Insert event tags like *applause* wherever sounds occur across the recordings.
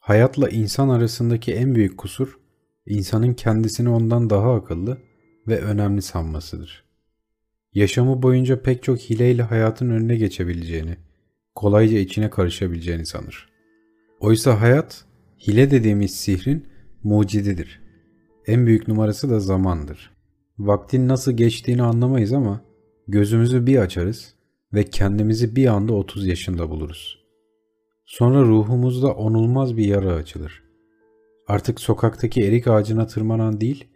Hayatla insan arasındaki en büyük kusur, insanın kendisini ondan daha akıllı ve önemli sanmasıdır. Yaşamı boyunca pek çok hileyle hayatın önüne geçebileceğini, kolayca içine karışabileceğini sanır. Oysa hayat, hile dediğimiz sihrin mucididir. En büyük numarası da zamandır. Vaktin nasıl geçtiğini anlamayız ama gözümüzü bir açarız ve kendimizi bir anda 30 yaşında buluruz. Sonra ruhumuzda onulmaz bir yara açılır. Artık sokaktaki erik ağacına tırmanan değil,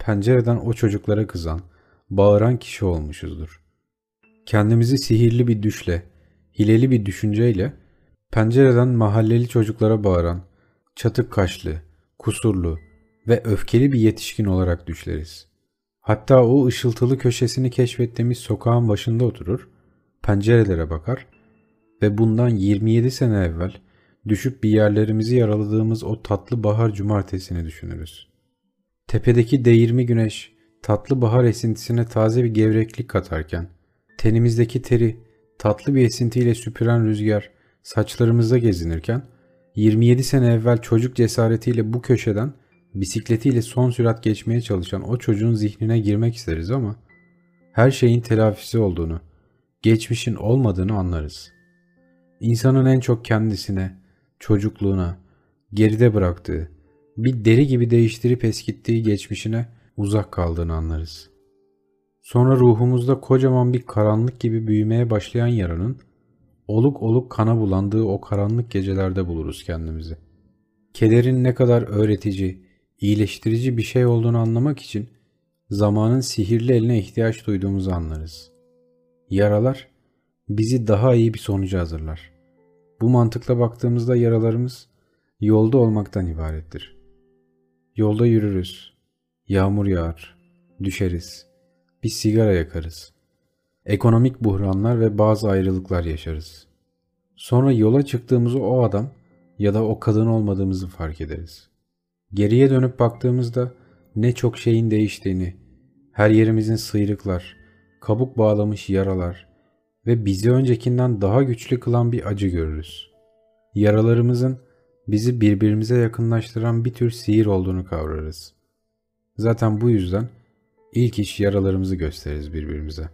pencereden o çocuklara kızan, bağıran kişi olmuşuzdur. Kendimizi sihirli bir düşle, hileli bir düşünceyle, pencereden mahalleli çocuklara bağıran, çatık kaşlı, kusurlu ve öfkeli bir yetişkin olarak düşleriz. Hatta o ışıltılı köşesini keşfettiğimiz sokağın başında oturur, pencerelere bakar ve bundan 27 sene evvel düşüp bir yerlerimizi yaraladığımız o tatlı bahar cumartesini düşünürüz. Tepedeki değirmi güneş tatlı bahar esintisine taze bir gevreklik katarken, tenimizdeki teri tatlı bir esintiyle süpüren rüzgar saçlarımızda gezinirken, 27 sene evvel çocuk cesaretiyle bu köşeden bisikletiyle son sürat geçmeye çalışan o çocuğun zihnine girmek isteriz ama her şeyin telafisi olduğunu, geçmişin olmadığını anlarız. İnsanın en çok kendisine, çocukluğuna, geride bıraktığı, bir deri gibi değiştirip eskittiği geçmişine uzak kaldığını anlarız. Sonra ruhumuzda kocaman bir karanlık gibi büyümeye başlayan yaranın oluk oluk kana bulandığı o karanlık gecelerde buluruz kendimizi. Kederin ne kadar öğretici, iyileştirici bir şey olduğunu anlamak için zamanın sihirli eline ihtiyaç duyduğumuzu anlarız. Yaralar bizi daha iyi bir sonuca hazırlar. Bu mantıkla baktığımızda yaralarımız yolda olmaktan ibarettir. Yolda yürürüz, yağmur yağar, düşeriz, bir sigara yakarız. Ekonomik buhranlar ve bazı ayrılıklar yaşarız. Sonra yola çıktığımızı o adam ya da o kadın olmadığımızı fark ederiz. Geriye dönüp baktığımızda ne çok şeyin değiştiğini, her yerimizin sıyrıklar, kabuk bağlamış yaralar ve bizi öncekinden daha güçlü kılan bir acı görürüz. Yaralarımızın bizi birbirimize yakınlaştıran bir tür sihir olduğunu kavrarız. Zaten bu yüzden ilk iş yaralarımızı gösteririz birbirimize.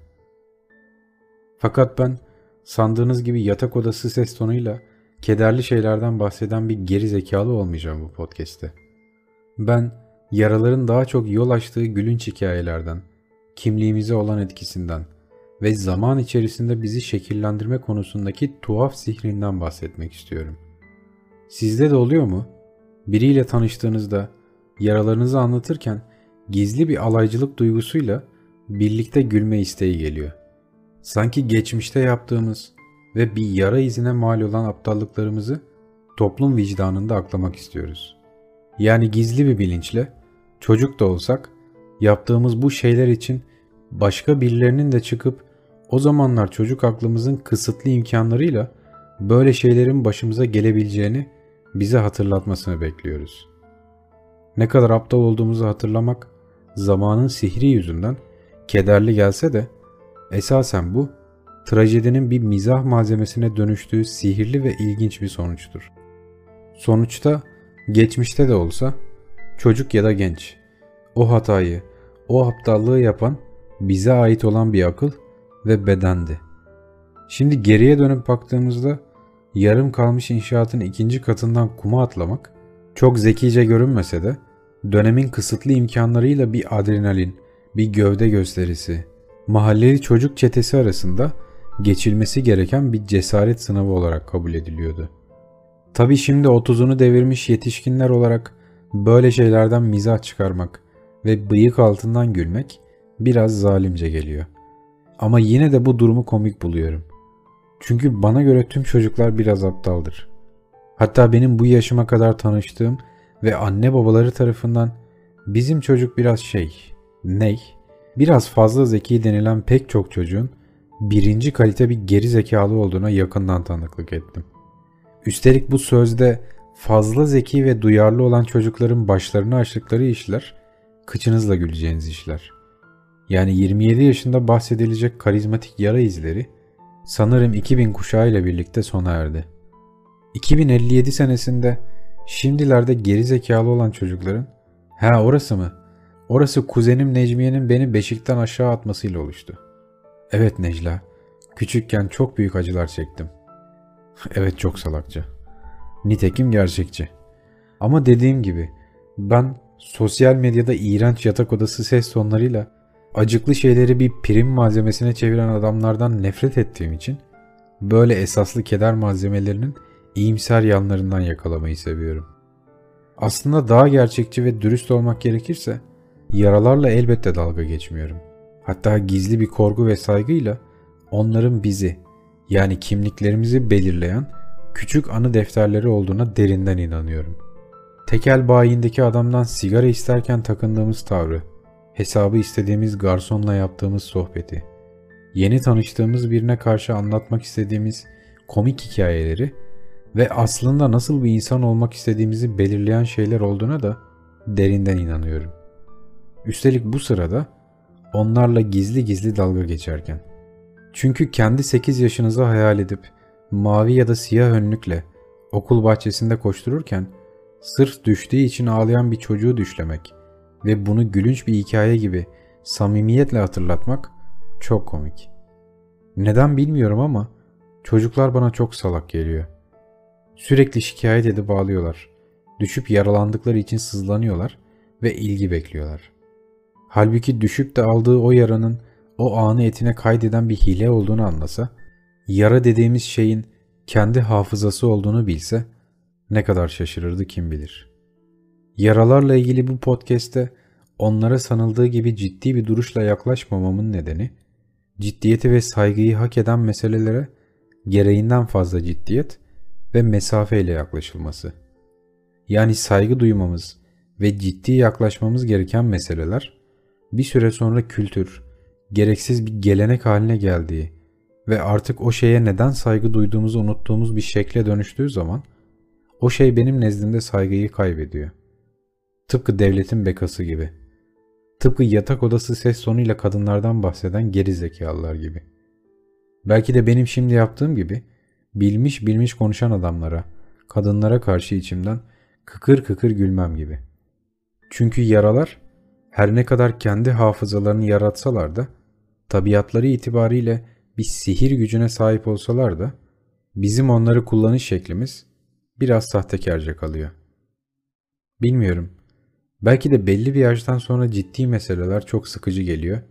Fakat ben sandığınız gibi yatak odası ses tonuyla kederli şeylerden bahseden bir geri zekalı olmayacağım bu podcast'te. Ben yaraların daha çok yol açtığı gülünç hikayelerden, kimliğimize olan etkisinden ve zaman içerisinde bizi şekillendirme konusundaki tuhaf sihrinden bahsetmek istiyorum. Sizde de oluyor mu? Biriyle tanıştığınızda yaralarınızı anlatırken gizli bir alaycılık duygusuyla birlikte gülme isteği geliyor. Sanki geçmişte yaptığımız ve bir yara izine mal olan aptallıklarımızı toplum vicdanında aklamak istiyoruz. Yani gizli bir bilinçle çocuk da olsak yaptığımız bu şeyler için başka birilerinin de çıkıp o zamanlar çocuk aklımızın kısıtlı imkanlarıyla böyle şeylerin başımıza gelebileceğini bize hatırlatmasını bekliyoruz. Ne kadar aptal olduğumuzu hatırlamak zamanın sihri yüzünden kederli gelse de esasen bu trajedinin bir mizah malzemesine dönüştüğü sihirli ve ilginç bir sonuçtur. Sonuçta geçmişte de olsa çocuk ya da genç o hatayı, o aptallığı yapan bize ait olan bir akıl ve bedendi. Şimdi geriye dönüp baktığımızda yarım kalmış inşaatın ikinci katından kuma atlamak çok zekice görünmese de dönemin kısıtlı imkanlarıyla bir adrenalin, bir gövde gösterisi, mahalleli çocuk çetesi arasında geçilmesi gereken bir cesaret sınavı olarak kabul ediliyordu. Tabi şimdi otuzunu devirmiş yetişkinler olarak böyle şeylerden mizah çıkarmak ve bıyık altından gülmek biraz zalimce geliyor. Ama yine de bu durumu komik buluyorum. Çünkü bana göre tüm çocuklar biraz aptaldır. Hatta benim bu yaşıma kadar tanıştığım ve anne babaları tarafından bizim çocuk biraz şey, ney, biraz fazla zeki denilen pek çok çocuğun birinci kalite bir geri zekalı olduğuna yakından tanıklık ettim. Üstelik bu sözde fazla zeki ve duyarlı olan çocukların başlarını açtıkları işler, kıçınızla güleceğiniz işler. Yani 27 yaşında bahsedilecek karizmatik yara izleri sanırım 2000 kuşağı ile birlikte sona erdi. 2057 senesinde Şimdilerde geri zekalı olan çocukların ha orası mı? Orası kuzenim Necmiye'nin beni beşikten aşağı atmasıyla oluştu. Evet Necla, küçükken çok büyük acılar çektim. *laughs* evet çok salakça. Nitekim gerçekçi. Ama dediğim gibi ben sosyal medyada iğrenç yatak odası ses tonlarıyla acıklı şeyleri bir prim malzemesine çeviren adamlardan nefret ettiğim için böyle esaslı keder malzemelerinin iyimser yanlarından yakalamayı seviyorum. Aslında daha gerçekçi ve dürüst olmak gerekirse yaralarla elbette dalga geçmiyorum. Hatta gizli bir korgu ve saygıyla onların bizi yani kimliklerimizi belirleyen küçük anı defterleri olduğuna derinden inanıyorum. Tekel bayindeki adamdan sigara isterken takındığımız tavrı, hesabı istediğimiz garsonla yaptığımız sohbeti, yeni tanıştığımız birine karşı anlatmak istediğimiz komik hikayeleri ve aslında nasıl bir insan olmak istediğimizi belirleyen şeyler olduğuna da derinden inanıyorum. Üstelik bu sırada onlarla gizli gizli dalga geçerken. Çünkü kendi 8 yaşınızı hayal edip mavi ya da siyah önlükle okul bahçesinde koştururken sırf düştüğü için ağlayan bir çocuğu düşlemek ve bunu gülünç bir hikaye gibi samimiyetle hatırlatmak çok komik. Neden bilmiyorum ama çocuklar bana çok salak geliyor. Sürekli şikayet edip ağlıyorlar. Düşüp yaralandıkları için sızlanıyorlar ve ilgi bekliyorlar. Halbuki düşüp de aldığı o yaranın o anı etine kaydeden bir hile olduğunu anlasa, yara dediğimiz şeyin kendi hafızası olduğunu bilse ne kadar şaşırırdı kim bilir. Yaralarla ilgili bu podcast'te onlara sanıldığı gibi ciddi bir duruşla yaklaşmamamın nedeni, ciddiyeti ve saygıyı hak eden meselelere gereğinden fazla ciddiyet ve mesafeyle yaklaşılması. Yani saygı duymamız ve ciddi yaklaşmamız gereken meseleler bir süre sonra kültür, gereksiz bir gelenek haline geldiği ve artık o şeye neden saygı duyduğumuzu unuttuğumuz bir şekle dönüştüğü zaman o şey benim nezdimde saygıyı kaybediyor. Tıpkı devletin bekası gibi. Tıpkı yatak odası ses tonuyla kadınlardan bahseden geri zekalılar gibi. Belki de benim şimdi yaptığım gibi bilmiş bilmiş konuşan adamlara, kadınlara karşı içimden kıkır kıkır gülmem gibi. Çünkü yaralar her ne kadar kendi hafızalarını yaratsalar da tabiatları itibariyle bir sihir gücüne sahip olsalar da bizim onları kullanış şeklimiz biraz sahtekarca kalıyor. Bilmiyorum. Belki de belli bir yaştan sonra ciddi meseleler çok sıkıcı geliyor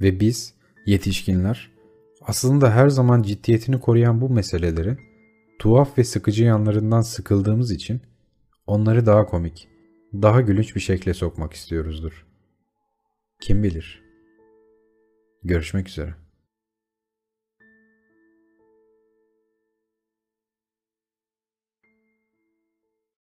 ve biz, yetişkinler, aslında her zaman ciddiyetini koruyan bu meselelerin tuhaf ve sıkıcı yanlarından sıkıldığımız için onları daha komik, daha gülünç bir şekle sokmak istiyoruzdur. Kim bilir? Görüşmek üzere.